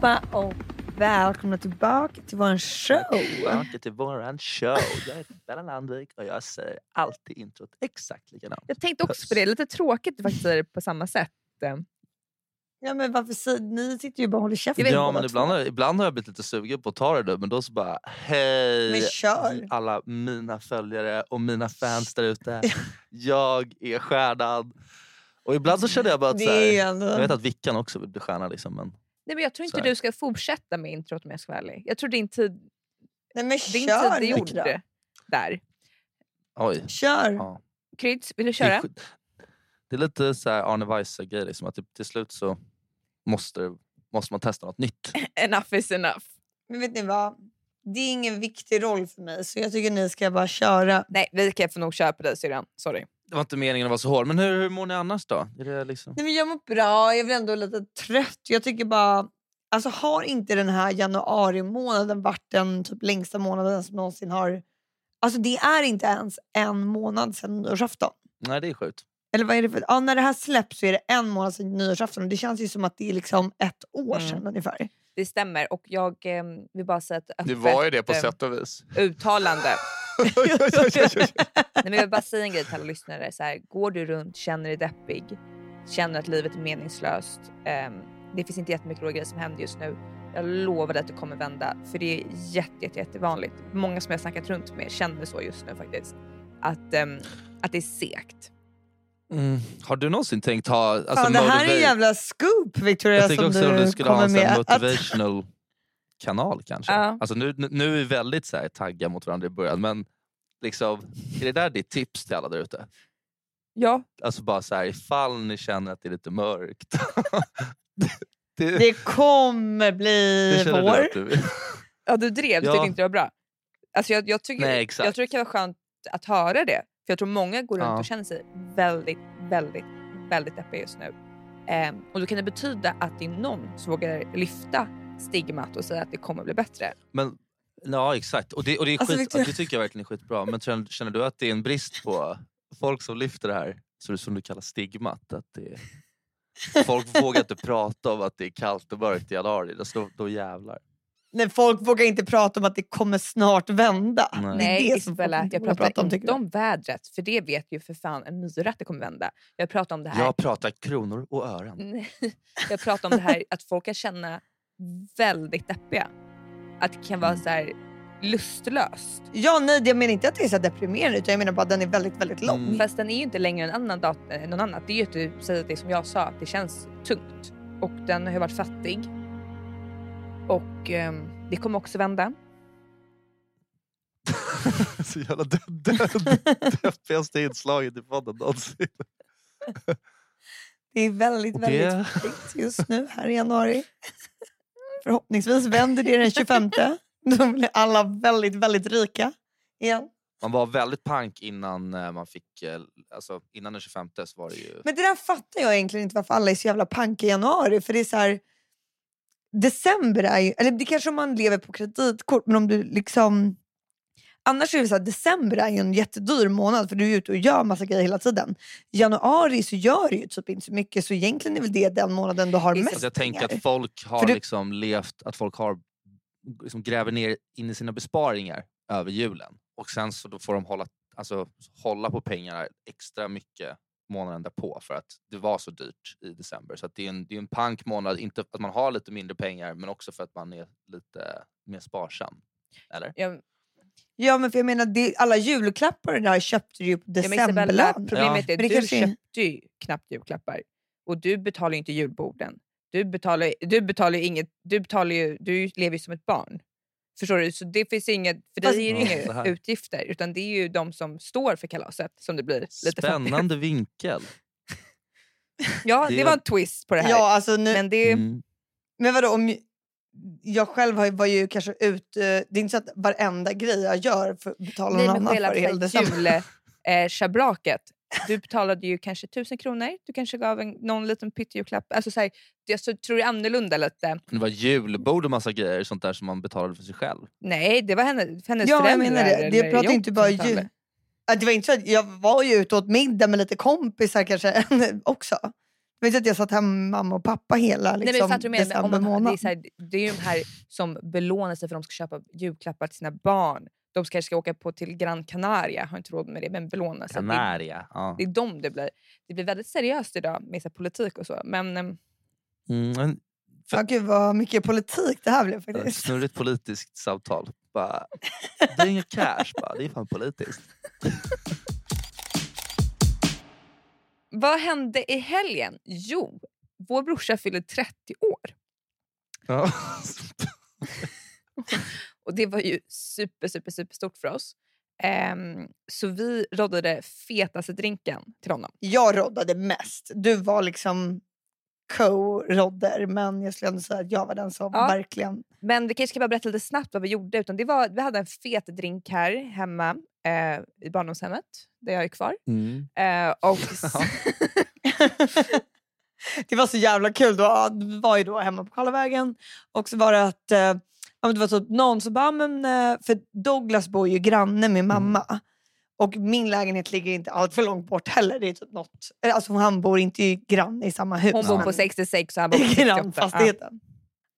Allihopa och välkomna tillbaka till vår show. Tillbaka till våran show. Jag heter Bella Landvik och jag säger alltid introt exakt likadant. Jag tänkte också på det, lite tråkigt att faktiskt säga det på samma sätt. Ja, men varför säger, ni sitter ju bara och håller käften. Ja, men ibland, har- ibland har jag blivit lite sugen på att ta det nu, men då så bara hej alla mina följare och mina fans där ute. jag är stjärnan. Och ibland så känner jag bara att så här, jag vet att Vickan också vill bli stjärna liksom, men Nej, men jag tror inte du ska fortsätta med introt om jag ska vara ärlig. Jag tror din tid, Nej men din kör tid är gjord då. där. oj. Kör. Ja. Kryds, vill du Det, är, köra? det är lite så här Arne Weise-grej, liksom, att det, till slut så måste, måste man testa något nytt. Enough is enough. Men vet ni vad? Det är ingen viktig roll för mig så jag tycker ni ska bara köra. Nej, vi kan få nog köra på dig syrran. Sorry. Det var inte meningen att vara så hård, men hur, hur mår ni annars då? Är det liksom... Nej, men jag mår bra, jag är väl ändå lite trött. Jag tycker bara... Alltså har inte den här januari månaden varit den typ längsta månaden som någonsin har... Alltså det är inte ens en månad sedan nyårsafton. Nej, det är sjukt. Eller vad är det för... Ja, när det här släpps så är det en månad sedan nyårsafton. Det känns ju som att det är liksom ett år Mm. sedan ungefär. Det stämmer och jag eh, vill bara säga ett öppet eh, sätt och vis. uttalande. Nej, men jag vill bara säga en grej till alla lyssnare. Så här, går du runt, känner dig deppig, känner att livet är meningslöst. ehm, det finns inte jättemycket roliga grejer som händer just nu. Jag lovar dig att det kommer vända. För det är jätte, jätte, jättevanligt. Många som jag snackat runt med känner så just nu faktiskt. Att, ehm, att det är segt. Mm. Har du någonsin tänkt ha... Alltså, Fan, det här är en jävla scoop Victoria Jag tänker som också om du du skulle ha en med. Att, motivational kanal kanske. Ja. Alltså, nu, nu- är vi väldigt så här, tagga mot varandra i början, men liksom, är det där ditt tips till alla där ute? Ja, Alltså bara så här, ifall ni känner att det är lite mörkt. det, det, det kommer bli du vår. du ja du drev, du Ja. tyckte inte det var bra. Alltså jag, jag, tycker, Nej, jag tror det kan vara skönt att höra det. För jag tror många går runt Ja. och känner sig väldigt, väldigt, väldigt deppiga just nu. Ehm, och då kan det betyda att det är någon som vågar lyfta stigmat och säga att det kommer bli bättre. Men, ja exakt, och det, och det, är Alltså, skit, det tycker jag verkligen är skitbra. Men känner, känner du att det är en brist på folk som lyfter det här, så det som du kallar stigmat? Att det är, folk vågar inte prata om att det är kallt och mörkt i januari, då, då jävlar. Nej, folk vågar inte prata om att det kommer snart vända. Nej. Det är Nej det som Isabella, jag pratar prata om, inte om vädret för det vet ju för fan en myra att det kommer vända. Jag pratar om det här Jag pratar kronor och ören. Jag pratar om det här att folk kan känna väldigt deppiga. Att det kan vara så här lustlöst. Ja, nej, jag menar inte att det är så deprimerande utan jag menar bara att den är väldigt, väldigt lång. Mm. Fast den är ju inte längre än annan dat- än någon annat. Det är ju att du säger det som jag sa, att det känns tungt. Och den har ju varit fattig. Och ehm, det kommer också vända. Så jävla deppigaste inslaget i podden någonsin. Det är väldigt, det- väldigt fattigt just nu här i januari. Förhoppningsvis vänder det den 25. Då blir alla väldigt, väldigt rika igen. Man var väldigt pank innan eh, man fick, eh, alltså innan den 25 så var det ju... Men det där fattar jag egentligen inte varför alla är så jävla pank i januari. För det är så här, december är ju, eller det kanske om man lever på kreditkort, men om du liksom... Annars är det så här, december är ju en jättedyr månad för du är ute och gör massa grejer hela tiden. Januari så gör du ju typ inte så mycket så egentligen är väl det den månaden du har mest Alltså jag tänker pengar. att folk har För du- liksom levt, att folk har liksom gräver ner in i sina besparingar över julen. Och sen så då får de hålla, alltså, hålla på pengarna extra mycket månaden därpå för att det var så dyrt i december. Så att det är en, det är en pank månad, inte att man har lite mindre pengar men också för att man är lite mer sparsam. Eller? Jag, Ja men för jag menar det, alla julklappar och det där köpte du ju på decemberlön. problemet är Men det att du kanske är- köpte ju knappt julklappar. Och du betalar ju inte julborden. Du betalar, du betalar ju inget, du, betalar ju, du lever ju som ett barn. Förstår du? Så det finns inget, för dig är det Ja, inga här. utgifter utan det är ju de som står för kalaset som det blir lite fattigare. Spännande vinkel. Ja, Det det är- var en twist på det här. Ja alltså nu, Men det, Mm. Men vadå, om jag själv har- var ju kanske ut... eh, Det är inte så att varenda grej jag gör för betalar nej, någon men annan hela för i hela december. julschabraket. Du betalade ju kanske tusen kronor. Du kanske gav en, någon liten pyttejulklapp. Alltså, så här, jag så, tror det är annorlunda lite. Det var julbord och massa grejer, sånt där som man betalade för sig själv. Nej, det var henne, hennes Ja, jag föräldrar. menar det. Det pratar inte bara jul. Ja, Det var inte så att jag var ju ute och åt middag med lite kompisar kanske också. Vet att jag satt hemma med mamma och pappa hela Nej, men liksom, jag menar? Om december man, det, är så här, det är ju de här som belånar sig för att de ska köpa julklappar till sina barn. De kanske ska åka på till Gran Canaria, har inte råd med det, men belånar sig. Det, Canaria. Ja. det är de det blir. Det blir väldigt seriöst idag med så här, politik och så. Men ehm, Mm, men Ja, gud vad mycket politik det här blev faktiskt. snurrigt politiskt samtal. Bara, det är inga cash, bara. det är fan politiskt. Vad hände i helgen? Jo, vår brorsa fyllde 30 år. Ja. Och det var ju super, super, super stort för oss. Ehm, så vi roddade fetaste drinken till honom. Jag roddade mest. Du var liksom co-rodder men jag skulle ändå säga att jag var den som Ja. verkligen... Men vi kanske ska bara berätta lite snabbt vad vi gjorde. Utan det var, vi hade en fet drink här hemma eh, i barndomshemmet där jag är kvar. Mm. Eh, och det var så jävla kul. Då. Vi var ju då hemma på Karlavägen och så var det att eh, det var typ någon som bara, men, eh, för Douglas bor ju granne med mamma. Och min lägenhet ligger inte allt för långt bort heller. Det är typ något, eh, alltså han bor inte i granne i samma hus. hon bor på 66 och han bor på 68. Ja. grannfastigheten.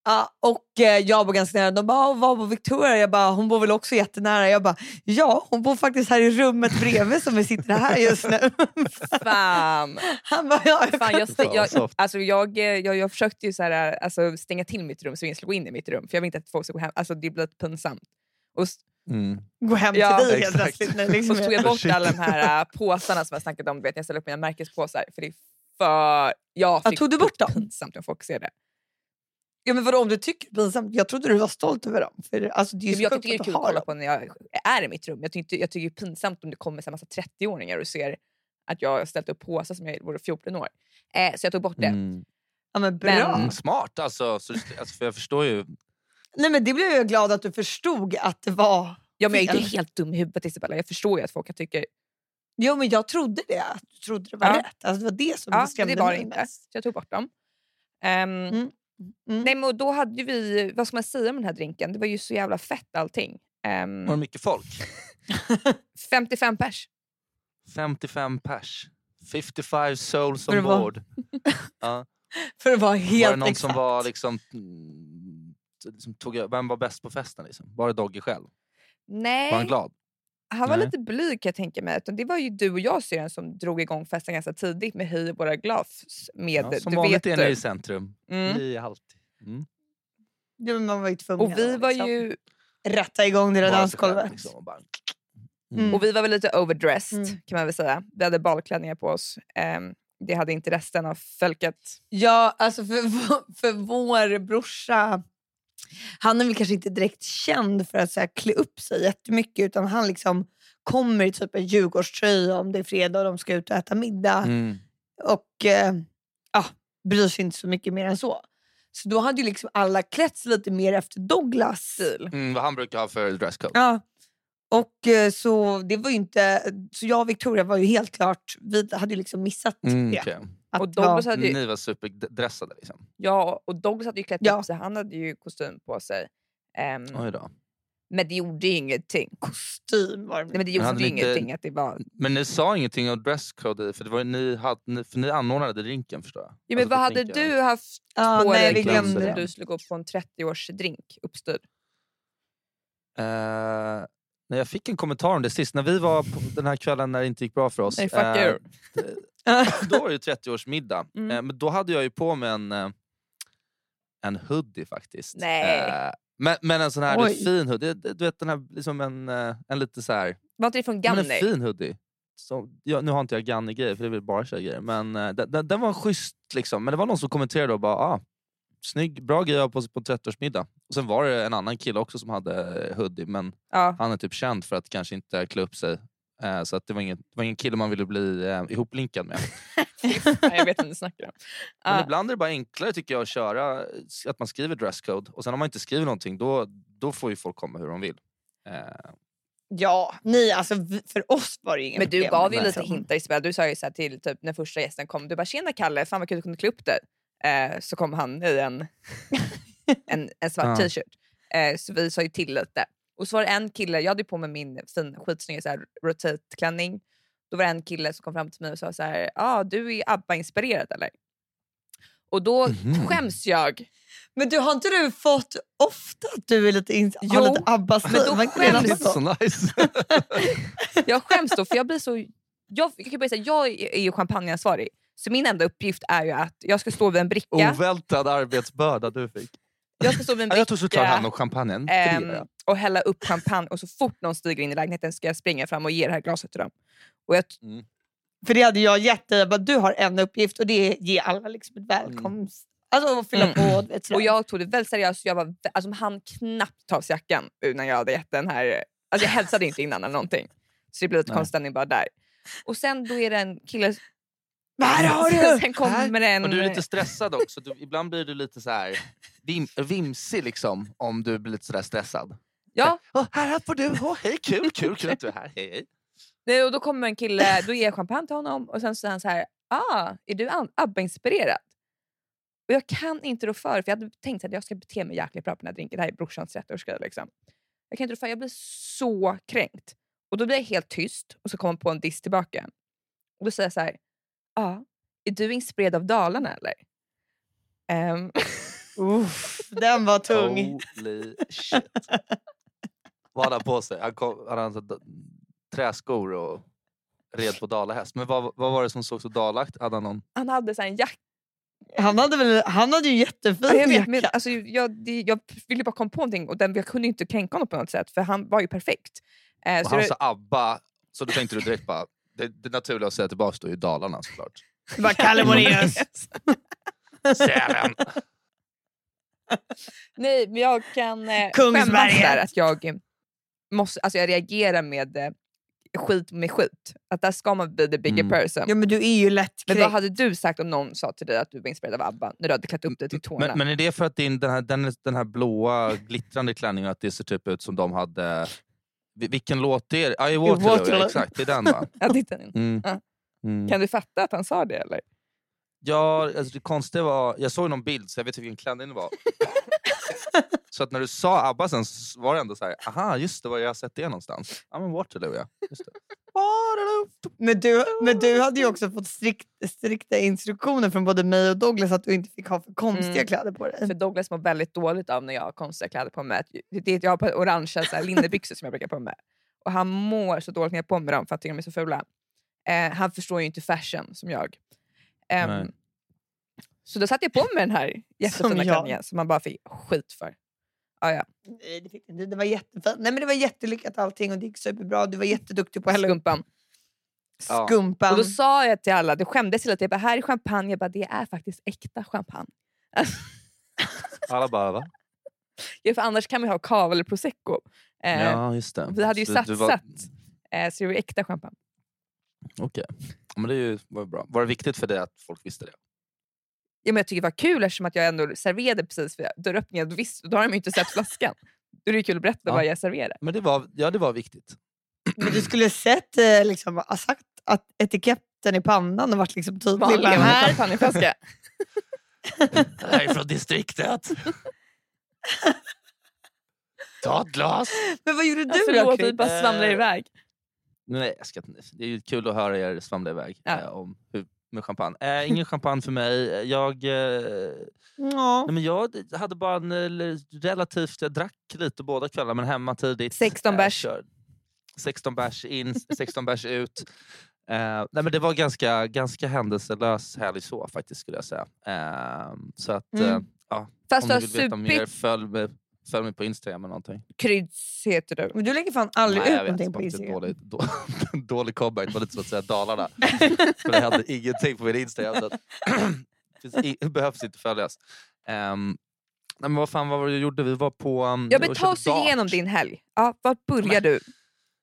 Ja, och eh, jag bor ganska nära. De bara, "Ah, var bor Victoria? Jag bara, hon bor väl också jättenära? Jag bara, ja hon bor faktiskt här i rummet bredvid som vi sitter här just nu. Fan! Han bara, ja, jag Fan, jag, jag, alltså jag, eh, jag, jag försökte ju så här, alltså stänga till mitt rum så ingen skulle gå in i mitt rum. För jag vill inte att folk ska gå hem. Alltså det blir lite pinsamt. Och, Mm. gå hem Ja, till dig helt exakt. plötsligt. Liksom, och så tog jag bort Shit. alla de här äh, påsarna som jag snackat om. Du vet, jag ställer upp mina märkespåsar. För det är för... Jag Ja, fick tog du bort dem? pinsamt om folk ser det. Ja, men vadå, om du tycker det är pinsamt? Jag trodde du var stolt över dem. För, alltså, det är ju jag tycker det är att kul att kolla på när jag är i mitt rum. Jag tycker, jag tycker det är pinsamt om det kommer en massa 30-åringar och ser att jag har ställt upp påsar som jag vore 14 år. Eh, så jag tog bort det. Mm. Ja, men bra. Men- Mm, smart alltså. Så, alltså. För jag förstår ju. Nej, men det blev jag glad att du förstod att det var Ja, men jag är inte helt dum i huvudet Isabella. Jag förstår ju att folk tycker... Jo men jag trodde det, att du trodde det var Ja. rätt. Alltså, det var det som Ja, skrämde det var det mig inte. mest. Så jag tog bort dem. Ehm, Mm. Mm. Nej, men då hade vi, vad ska man säga om den här drinken? Det var ju så jävla fett allting. Ehm, Var det mycket folk? 55 pers. 55 pers. 55 souls on var- board. Ja. För att vara Var helt det någon exakt. som var liksom... mm, liksom tog, vem var bäst på festen? Liksom? Var det Dogge själv? Nej, Var han glad? Han var Nej. lite blyg kan jag tänka mig. Utan det var ju du och jag syrran som drog igång festen ganska tidigt med Höj våra glas. Med, Ja, som du vanligt vet är ni i centrum. Mm. Ni är alltid... Mm. Ja, men man var ju tvungen Och vi var liksom ju rätta igång det där dansgolvet. liksom, Mm. Och vi var väl lite overdressed Mm. kan man väl säga. Vi hade balklänningar på oss. Ehm, det hade inte resten av folket. Ja, alltså för, vår- för vår brorsa, han är väl kanske inte direkt känd för att så här, klä upp sig jättemycket utan han liksom kommer i typ en Djurgårdströja om det är fredag och de ska ut och äta middag. Mm. och eh, ja, bryr sig inte så mycket mer än så. Så då hade ju liksom alla klätt sig lite mer efter Douglas stil. Mm, vad han brukar ha för dresscode. Ja. Och eh, så det var ju inte, så jag och Victoria var ju helt klart, vi hade ju liksom missat Mm, det. Att Och Douglas hade ju, Ni var superdressade liksom. ja, och Douglas hade ju klätt Ja. upp sig. Han hade ju kostym på sig. Ehm, Oj då. men det gjorde ju ingenting. kostym var det. Nej, men det gjorde ni inte- ingenting att det var... Men ni sa ingenting om dresscode för, det var, ni, hade, ni, för ni anordnade drinken förstår jag. Ja, men Alltså, vad hade drinken. du haft Ja, på nej, dig vi glömde du skulle gå på en 30-årsdrink uppstyrd? Eh, nej, jag fick en kommentar om det sist, när vi var på den här kvällen när det inte gick bra för oss. Nej, fuck eh, you. då var det ju 30-årsmiddag. Mm. Eh, men då hade jag ju på mig en, eh, en hoodie faktiskt. Nej. Eh, men, men en sån här Oj. fin hoodie. Du, vet den här, liksom en, eh, en lite så här, Var inte det från Ganni? en fin hoodie. Så, ja, nu har inte jag Ganni-grejer för det är väl bara tjejgrejer. Men eh, den, den, den var schysst liksom. Men det var någon som kommenterade och bara ah, snygg, bra grej på sig på en 30-årsmiddag. Och sen var det en annan kille också som hade eh, hoodie men Ja. han är typ känd för att kanske inte klä upp sig. Eh, så att det, var ingen, det var ingen kille man ville bli eh, ihopblinkad med. Jag vet vad du snackar om. Men Ja. ibland är det bara enklare tycker jag att köra att man skriver dresscode och sen om man inte skriver någonting då, då får ju folk komma hur de vill. Eh, Ja, nej alltså för oss var det ju inget Men du problem. gav ju Nej. lite hintar Isabella. Du sa ju så här till typ, när första gästen kom, du bara “tjena Kalle, fan vad kul du kunde klä upp dig”. Eh, så kom han i en, en, en svart Ja. t-shirt. Eh, så vi sa ju till lite. Och så var det en kille, jag hade på mig min fin skitsnygga så här, rotate-klänning. Då var det en kille som kom fram till mig och sa så här, ah, du är ABBA-inspirerad eller? Och då Mhm. skäms jag. Men du, har inte du fått ofta att du är lite, in, Jo, lite abba men då skäms- Så så? nice. Jag skäms då för jag blir så... Jag, jag, kan börja säga, jag är ju champagneansvarig. Så min enda uppgift är ju att jag ska stå vid en bricka. Oväntad arbetsbörda du fick. Jag ska stå vid en Ja, jag tog så tar bricka hand om champagnen. ehm, och hälla upp champagne och så fort någon stiger in i lägenheten ska jag springa fram och ge det här glaset till dem. Och jag, För det hade jag gett dig. Jag bara, Du har en uppgift och det är att ge alla liksom ett välkomst. Alltså att fylla Mm. på. sådär. och jag tog det väldigt seriöst. Jag var, alltså, han knappt ta av sig jackan när jag hade gett den här... Alltså jag hälsade inte innan eller någonting. Så det blev lite konstig bara där. Och sen då är det en kille... Här har du! Sen kommer en... Och du är lite stressad också. Du, ibland blir du lite så här vim, vimsig liksom, om du blir lite sådär stressad. Ja, Åh, här, här får du. Åh, hej, kul, kul, kul att du är här. Hej, hej. Nej, och då kommer en kille, då ger jag champagne till honom och sen säger han så här, ah, är du ABBA-inspirerad? Och jag kan inte rå för, för jag hade tänkt att jag ska bete mig jäkligt bra på den här drinken, det här är brorsans 30-årsgrej. Liksom. Jag kan inte rå för, jag blir så kränkt. Och då blir jag helt tyst och så kommer han på en diss tillbaka. Och då säger jag så här, ah, är du inspirerad av Dalarna eller? Ehm, Uff, den var tung. Holy shit. Vad hade han på sig? Han, kom, han hade d- träskor och red på dalahäst. Men vad, vad var det som såg så dalakt? Hade han någon... han hade så här en jacka Han hade, väl, han hade ju jättefin Ja, jag, vet, jacka. alltså, jag, det, jag ville bara komma på någonting och den, jag kunde inte kränka honom på något sätt för han var ju perfekt. Eh, Och så han det, sa ABBA, så då tänkte du direkt bara... Det, det naturliga att säga tillbaka är ju Dalarna såklart. Det var Kalle Moraeus. Nej, men jag kan eh, skämmas där att jag, eh, måste, alltså jag reagerar med eh, skit med skit. Att där ska man bli the bigger Mm. person. Ja men du är ju lätt men vad hade du sagt om någon sa till dig att du var inspirerad av ABBA när du hade klätt upp dig till tårna? Men, men är det för att din, den, här, den, den här blåa glittrande klänningen, att det ser typ ut som de hade... Vi- Vilken låt är det? I Waterloo, Waterloo. Exakt. Det är den va? Mm. Ja. Mm. Kan du fatta att han sa det eller? Ja, alltså det konstiga var, jag såg någon bild så jag vet vilken klänning det var. så att när du sa ABBA sen så var det ändå så här, aha just det, var jag har sett det någonstans? Ja men Waterloo ja. Just det. Men du, men du hade ju också fått strikt, strikta instruktioner från både mig och Douglas att du inte fick ha för konstiga Mm. kläder på dig. För Douglas mår väldigt dåligt av när jag har konstiga kläder på mig. Det är att jag har på orangea så här, linnebyxor som jag brukar ha på mig. Och han mår så dåligt när jag har på mig dem för att de är så fula. Eh, han förstår ju inte fashion som jag. Nej. Så då satte jag på mig den här jättefina jag. klänningen som man bara fick skit för. Ah, ja. Nej, det, fick inte. det var jättefint. Nej, men det var jättelyckat allting och det gick superbra. Du var jätteduktig på att hälla Skumpan. Ja. skumpan. Och då sa jag till alla, det skämdes lite, jag bara, här är champagne, jag bara, det är faktiskt äkta champagne. Alla bara va? Ja, för annars kan man ha cava eller prosecco. Eh, Ja just det. Vi hade ju Så satsat, du var- eh, så det var äkta champagne. Okej, Ja, men det är ju, var bra. Var det viktigt för dig att folk visste det? Ja, men jag tycker det var kul eftersom att jag ändå serverade precis vid dörröppningen. Då, visst, då har de ju inte sett flaskan. Då är det kul att berätta Ja. vad jag serverar. Men det var, ja, det var viktigt. Men du skulle sett, eh, liksom, ha sagt att etiketten i pannan och varit liksom tydlig. Vanlig Bara, här. champagneflaska. Det här är från distriktet. Ta ett glas. Men vad gjorde du Ja, då? förlåt, vi bara svamlar Eh, iväg. Nej, jag ska, det är ju kul att höra er svamla iväg Ja. eh, om hur, med champagne. Eh, ingen champagne för mig. Jag, eh, Ja. nej, men jag hade bara en eh, relativt... Jag drack lite båda kvällarna, men hemma tidigt. 16 Eh, bärs. kör- 16 bärs in, 16 bärs ut. Eh, nej, men det var ganska, ganska händelselös helg så faktiskt skulle jag säga. Eh, så att, eh, Mm. ja, Fast om du vill veta mer, följ mig, följ mig på Instagram eller någonting. kryds heter du. Men du lägger fan aldrig Nej, ut vet, någonting på Instagram. dålig, då, dålig comeback, det var lite som att säga Dalarna. För det hände ingenting på min Instagram. så Det behövs inte följas. Um, nej, men vad fan vad var det jag gjorde? Vi var på... Um, Ja, men ta oss dart. igenom din helg. Ja, vart börjar du?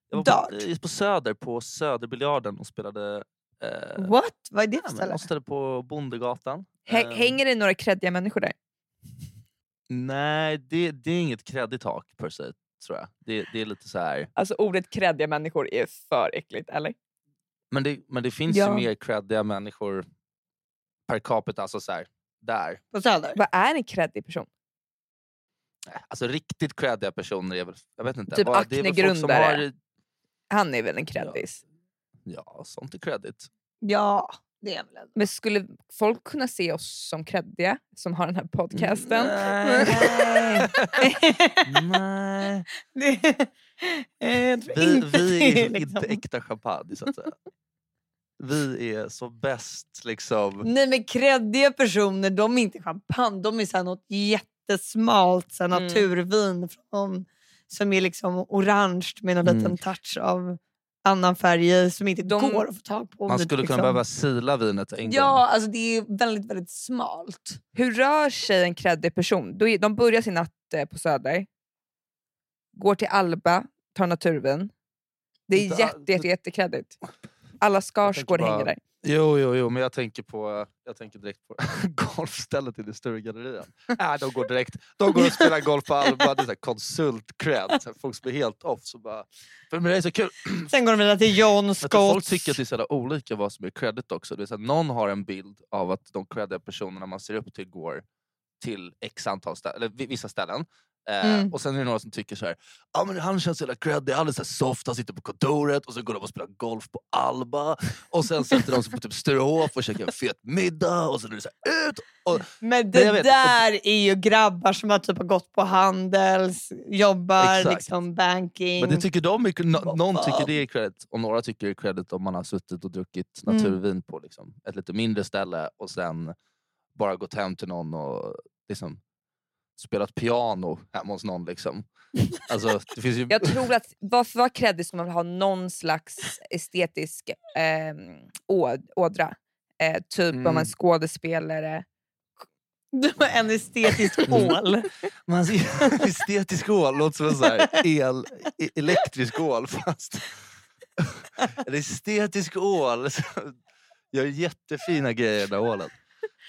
Jag var på, på Söder, på Söderbiljarden och spelade... Eh, What? Vad är det för ställe? de ställde på Bondegatan. Ehm, Hänger det några kreddiga människor där? Nej, det, det är inget kreddigt tak per se, tror jag. Det, det är lite så här... Alltså ordet kreddiga människor är för äckligt, eller? Men det, men det finns Ja. ju mer creddiga människor per capita, alltså så här, där. På Söder? Vad är en kreddig person? Alltså riktigt creddiga personer är väl, jag vet inte. Typ Acne-grundare. har- Han är väl en kreddis? Ja, sånt är credit. Ja. Det är väl ändå. Men skulle folk kunna se oss som kreddiga som har den här podcasten? Nej. Det, Vi, vi är liksom. inte äkta champagne så att säga. Vi är som bäst liksom. Nej men kreddiga personer de är inte champagne, de är så här något jättesmalt så här Mm. naturvin från, som är liksom orange med någon Mm. liten touch av annan färg som inte De- går att få tag på. Man skulle kunna liksom- behöva sila vinet en gång. Ja, alltså det är väldigt väldigt smalt. Hur rör sig en kreddig person? De börjar sin natt eh, på Söder, går till Alba, tar naturvin. Det är all- jätte, jätte, jättekreddigt. Alla Skarsgård hänger där. Jo, jo, jo, men jag tänker, på, jag tänker direkt på golfstället i det större gallerian. Äh, de går direkt de går och spelar golf på Alba, det är konsult-cred. Folk som är helt off. Så bara, för det är så kul. Sen går de vidare till John tror folk tycker att det är så olika vad som är credit också. Det är så här, någon har en bild av att de creddiga personerna man ser upp till går till x antal ställen, eller vi- vissa ställen. Eh, Mm. Och sen är det några som tycker så här, ah, men han känns så jävla creddig, alldeles så soft, han sitter på kontoret och så går de och spelar golf på Alba. Och sen sätter de sig på typ Sturehof och käkar en fet middag och sen är det så här, ut! Och, Men det vet. där är ju grabbar som har typ gått på Handels, jobbar Exakt. liksom banking. men det tycker de är, no, någon tycker det är credit och några tycker det är credit om man har suttit och druckit Mm. naturvin på liksom, ett lite mindre ställe och sen bara gått hem till någon och liksom, spelat piano hemma hos någon. Liksom. Alltså, det finns ju... Jag tror att varför vara kreddig ska man väl ha någon slags estetisk eh, åd, ådra. Eh, typ om Mm. en skådespelare. Du har en estetisk hål. Man ser, estetisk ål låter som en så här el, e- elektrisk ål fast... En estetisk ål gör jättefina grejer den där ålen.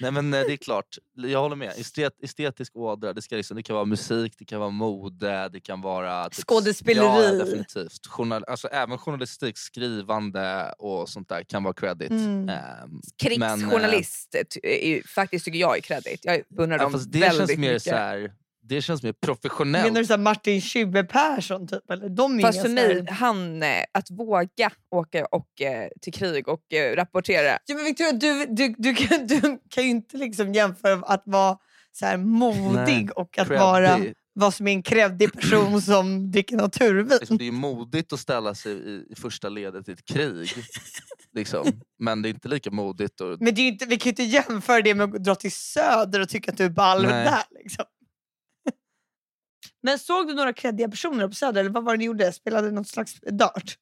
Nej men eh, det är klart, jag håller med. Estet, estetisk ådra, det, ska liksom, det kan vara musik, det kan vara mode, det kan vara... typ- Skådespeleri. Ja, definitivt. Journal, alltså, även journalistik, skrivande och sånt där kan vara credit. Mm. Ehm, Krigsjournalist eh, ty- är faktiskt tycker jag är kreddigt. Jag beundrar ja, dem det väldigt känns mer mycket. så här, det känns mer professionellt. Menar du så här Martin Schibbye Persson? Typ, eller? De är Fast för mig, han, eh, att våga åka och, eh, till krig och eh, rapportera. Ja, men Victoria, du, du, du, kan, du kan ju inte liksom jämföra att vara så här modig Nej, och att vara vad som är en kreddig person som dricker naturvin. Liksom, det är modigt att ställa sig i, första ledet i ett krig. liksom. Men det är inte lika modigt. Och, Men det är inte, vi kan ju inte jämföra det med att dra till Söder och tycka att du är ball där. Liksom. Men såg du några kreddiga personer på Söder? Eller vad var det ni gjorde? Spelade något slags dart?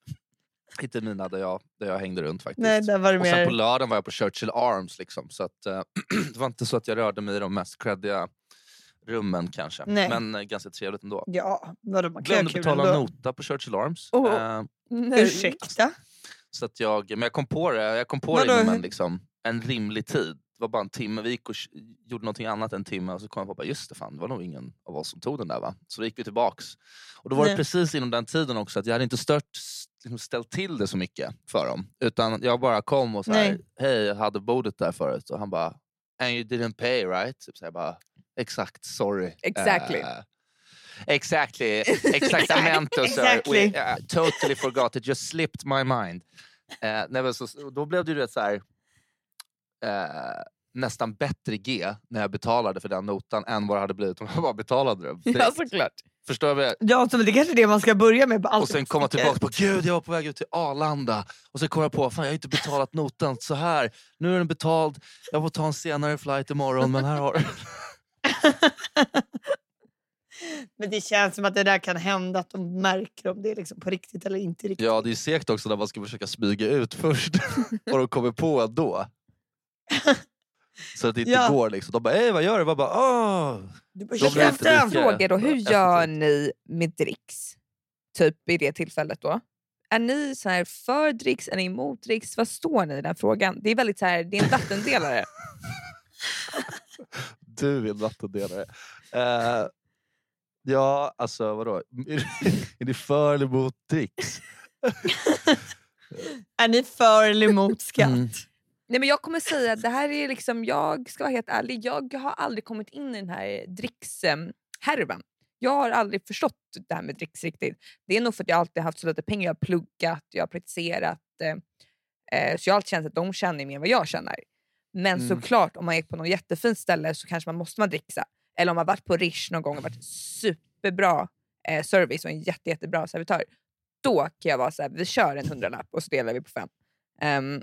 inte mina där jag, där jag hängde runt faktiskt. Nej, där var det och sen på mer... lördagen var jag på Churchill Arms. Liksom, så att, eh, det var inte så att jag rörde mig i de mest creddiga rummen kanske. Nej. Men eh, ganska trevligt ändå. Ja, vadå, man Glömde betala ändå. nota på Churchill Arms. Oh. Nej. Ursäkta? Så att jag, men jag kom på det, jag kom på Vadå, det inom en, liksom, en rimlig tid. Det var bara en timme, vi gick och gjorde någonting annat en timme och så kom jag på bara, just det, fan, det var nog ingen av oss som tog den där va? Så då gick vi tillbaks. Och då var Nej. det precis inom den tiden också att jag hade inte stört, liksom, ställt till det så mycket för dem. Utan jag bara kom och så här, hej jag hade bordet där förut och han bara, and you didn't pay right? Typ så jag bara, exakt, sorry. Exactly. Eh, Exactly, exactamente sir. Exactly. We, uh, totally forgot, it just slipped my mind. Eh, nej, så- då blev det ju rätt så här, eh, nästan bättre G när jag betalade för den notan än vad det hade blivit om jag bara betalade det Ja, såklart. Förstår jag- Ja, så det är kanske är det man ska börja med. Och sen komma tillbaka på gud jag var på väg ut till Arlanda och så kom jag på fan jag har inte betalat notan så här. Nu är den betald, jag får ta en senare flight imorgon men här har du. Men det känns som att det där kan hända att de märker om det är liksom på riktigt eller inte riktigt. Ja det är segt också när man ska försöka smyga ut först och de kommer på ändå. Så att det inte Ja. går liksom. De bara hej vad gör du? Man bara åh. Du bara, Jag lika fråga då. Hur gör ni med dricks? Typ i det tillfället då. Är ni så här för dricks? Är ni emot dricks? Vad står ni i den frågan? Det är väldigt så här, det är en vattendelare. Du är en vattendelare. Uh, ja alltså vadå? Är, är ni för eller emot dricks? Är ni för eller emot skatt? Mm. Nej, men jag kommer säga att det här är liksom, jag ska vara helt ärlig, jag har aldrig kommit in i den här drickshärvan. Jag har aldrig förstått det här med dricks riktigt. Det är nog för att jag alltid haft så lite pengar. Jag har pluggat, jag har praktiserat. Eh, Eh, så jag har alltid känt att de känner mer än vad jag känner. Men Mm. såklart, om man är på något jättefint ställe så kanske man måste man dricksa. Eller om man varit på Rish någon gång och varit superbra eh, service och en jätte, jättebra servitör. Då kan jag vara så här, vi kör en hundralapp och så delar vi på fem. Ehm,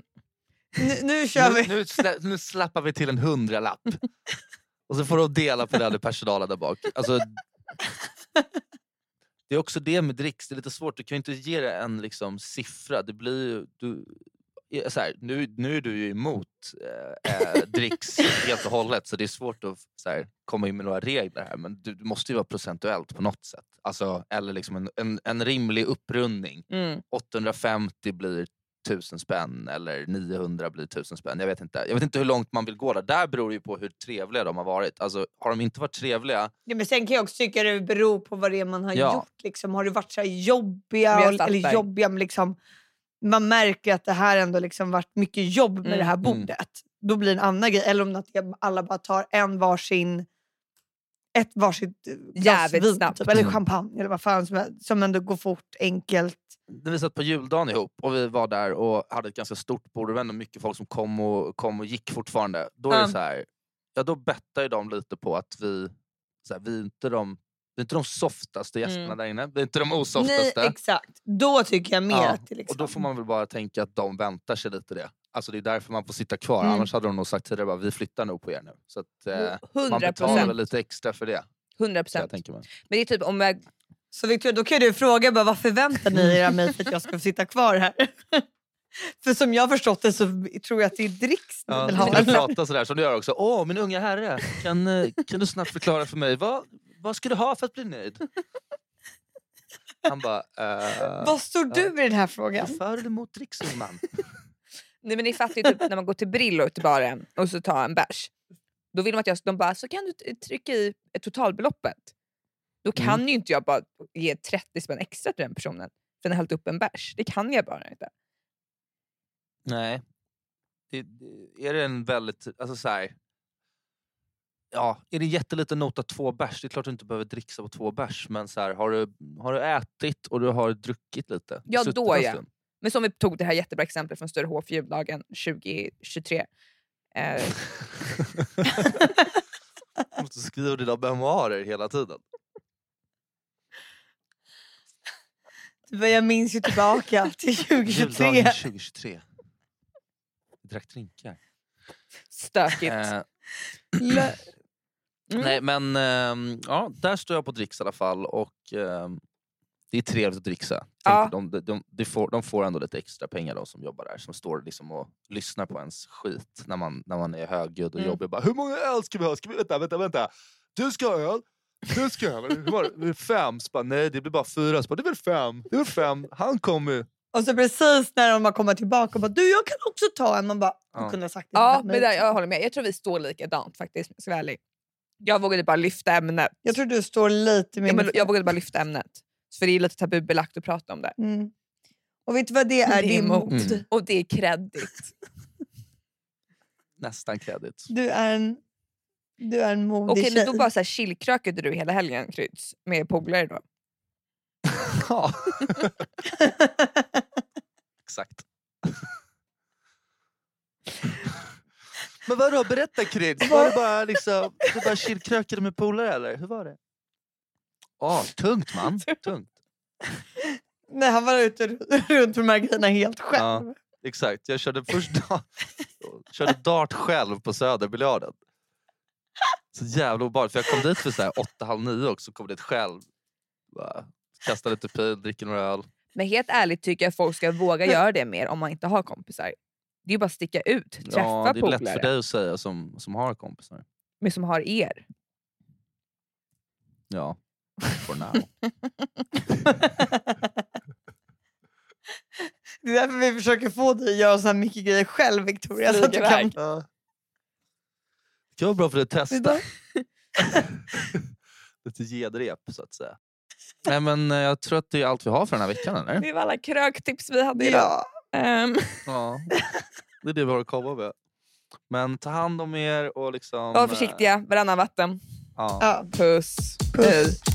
Nu, nu kör Nu, vi. nu, slä, nu slappar vi till en hundralapp. Och så får de dela på det med personalen där bak. Alltså, det är också det med dricks, det är lite svårt. Du kan inte ge det en liksom, siffra. Det blir du, så här, nu, nu är du ju emot eh, eh, dricks helt och hållet så det är svårt att så här, komma in med några regler här. Men du, du måste ju vara procentuellt på något sätt. Alltså, eller liksom en, en, en rimlig upprundning. mm. 850 blir 1000 spänn eller 900 blir 1000 spänn. Jag vet inte. Jag vet inte hur långt man vill gå där. Där beror det ju på hur trevliga de har varit. Alltså, har de inte varit trevliga, Ja, men sen kan jag också tycka det beror på vad det är man har Ja. gjort. Liksom. Har det varit så här jobbiga, eller jobbiga men liksom, man märker att det här ändå liksom varit mycket jobb med Mm. det här Mm. bordet. Då blir det en annan grej. Eller om att alla bara tar en varsin ett varsitt glas Jävligt vin, typ, eller Mm. champagne eller vad fan som, är, som ändå går fort, enkelt. När vi satt på juldagen ihop och vi var där och hade ett ganska stort bord. Det var ändå mycket folk som kom och, kom och gick fortfarande. Då är det så här, ja då bettar ju de lite på att vi, så här, vi är inte de vi inte de softaste gästerna Mm. där inne. Vi är inte de Nej, osoftaste. exakt. Då tycker jag mer Ja, att det liksom... Och då får man väl bara tänka att de väntar sig lite det. Alltså det är därför man får sitta kvar. Mm. Annars hade de nog sagt tidigare bara, vi flyttar nog på er nu. Så att, eh, man 100 betalar lite extra för det. 100 kan Jag procent. Men det är typ om jag Så Victoria, då kan du fråga bara, vad förväntar ni er av mig för att jag ska sitta kvar här? för som jag har förstått det så tror jag att det är dricks ni Ja, vill ha. skulle prata sådär som du gör också. Åh, min unga herre, kan, eh, kan du snabbt förklara för mig, vad, vad ska du ha för att bli nöjd? Han bara, eh, Vad står du i den här frågan? är för eller emot dricks man? Nej men ni fattar ju typ när man går till Brillo till baren och så tar en bärs. Då vill de att jag, de bara, så kan du trycka i ett totalbeloppet. Då kan Mm. ju inte jag bara ge 30 spänn extra till den personen för den har hällt upp en bärs. Det kan jag bara inte. Nej. Det, är det en väldigt, alltså så här, Ja, är det jätteliten nota två bärs, det är klart du inte behöver dricksa på två bärs. Men så här, har, du, har du ätit och du har druckit lite? Ja, då ja. Men som vi tog det här jättebra exemplet från Större H för juldagen 2023. Eh, Du måste skriva dina memoarer hela tiden. Men Jag minns ju tillbaka till 2023. Juldagen 2023. Vi drack drinkar. stökigt. Eh, Mm. Nej men ehm, ja, där står jag på dricks i alla fall och ehm, det är trevligt att dricksa. Ja. de, de, de, de, får, de får ändå lite extra pengar de som jobbar där som står liksom och lyssnar på ens skit när man, när man är högljudd och Mm. jobbig. Bara, Hur många öl ska vi ha? Ska vi, vänta, vänta, vänta. Du ska ha öl. Du ska öl. Hur var det? Det fem. Så bara, Nej det blir bara fyra. Så bara, det är väl fem. Det är väl fem. Han kommer. Och så precis när de har kommit tillbaka och bara du jag kan också ta en. Man bara, Ja. kunde ha sagt det Ja, men där, jag håller med. Jag tror vi står likadant faktiskt. jag Ska vara ärlig. Jag vågade bara lyfta ämnet. Jag tror du står lite Ja, mindre... men jag vågade bara lyfta ämnet. För det är lite tabubelagt att prata om det. mm. Och vet du vad det är? Det är emot. Mm. Och det är kreddigt. Nästan kredit. Du är en, du är en modig Okej, tjej. men då bara så här chillkrökade du hela helgen Kryds med polare då? Ja, exakt. Men vadå, berätta Kryds. Var det bara, liksom, du bara chillkrökade med polare eller? Hur var det? Ja, tungt man. Tungt. Nej, han var ute runt med de här grejerna helt själv. Ja. Exakt, jag körde först da- körde dart själv på Söderbiljarden. Så jävla obehagligt, för jag kom dit för så här åtta, halv nio också, kom dit själv. Bara, kastade lite pil, dricker några öl. Men helt ärligt tycker jag att folk ska våga göra det mer om man inte har kompisar. Det är ju bara att sticka ut, träffa Ja, det är lätt för polare dig att säga som, som har kompisar. men som har er. Ja, for now. Det är därför vi försöker få dig att göra så här mycket grejer själv Victoria. Så att du kan... Ja. Det kan vara bra för att testa. Lite gedrep så att säga. Nej, men eh, jag tror att det är allt vi har för den här veckan eller? Det var alla kröktips vi hade idag. Ja. Ehm, Ja, det är det vi har att komma med. Men ta hand om er och liksom... var försiktiga, varannan vatten. eh, Ja. Ja. Puss. Puss. Hej.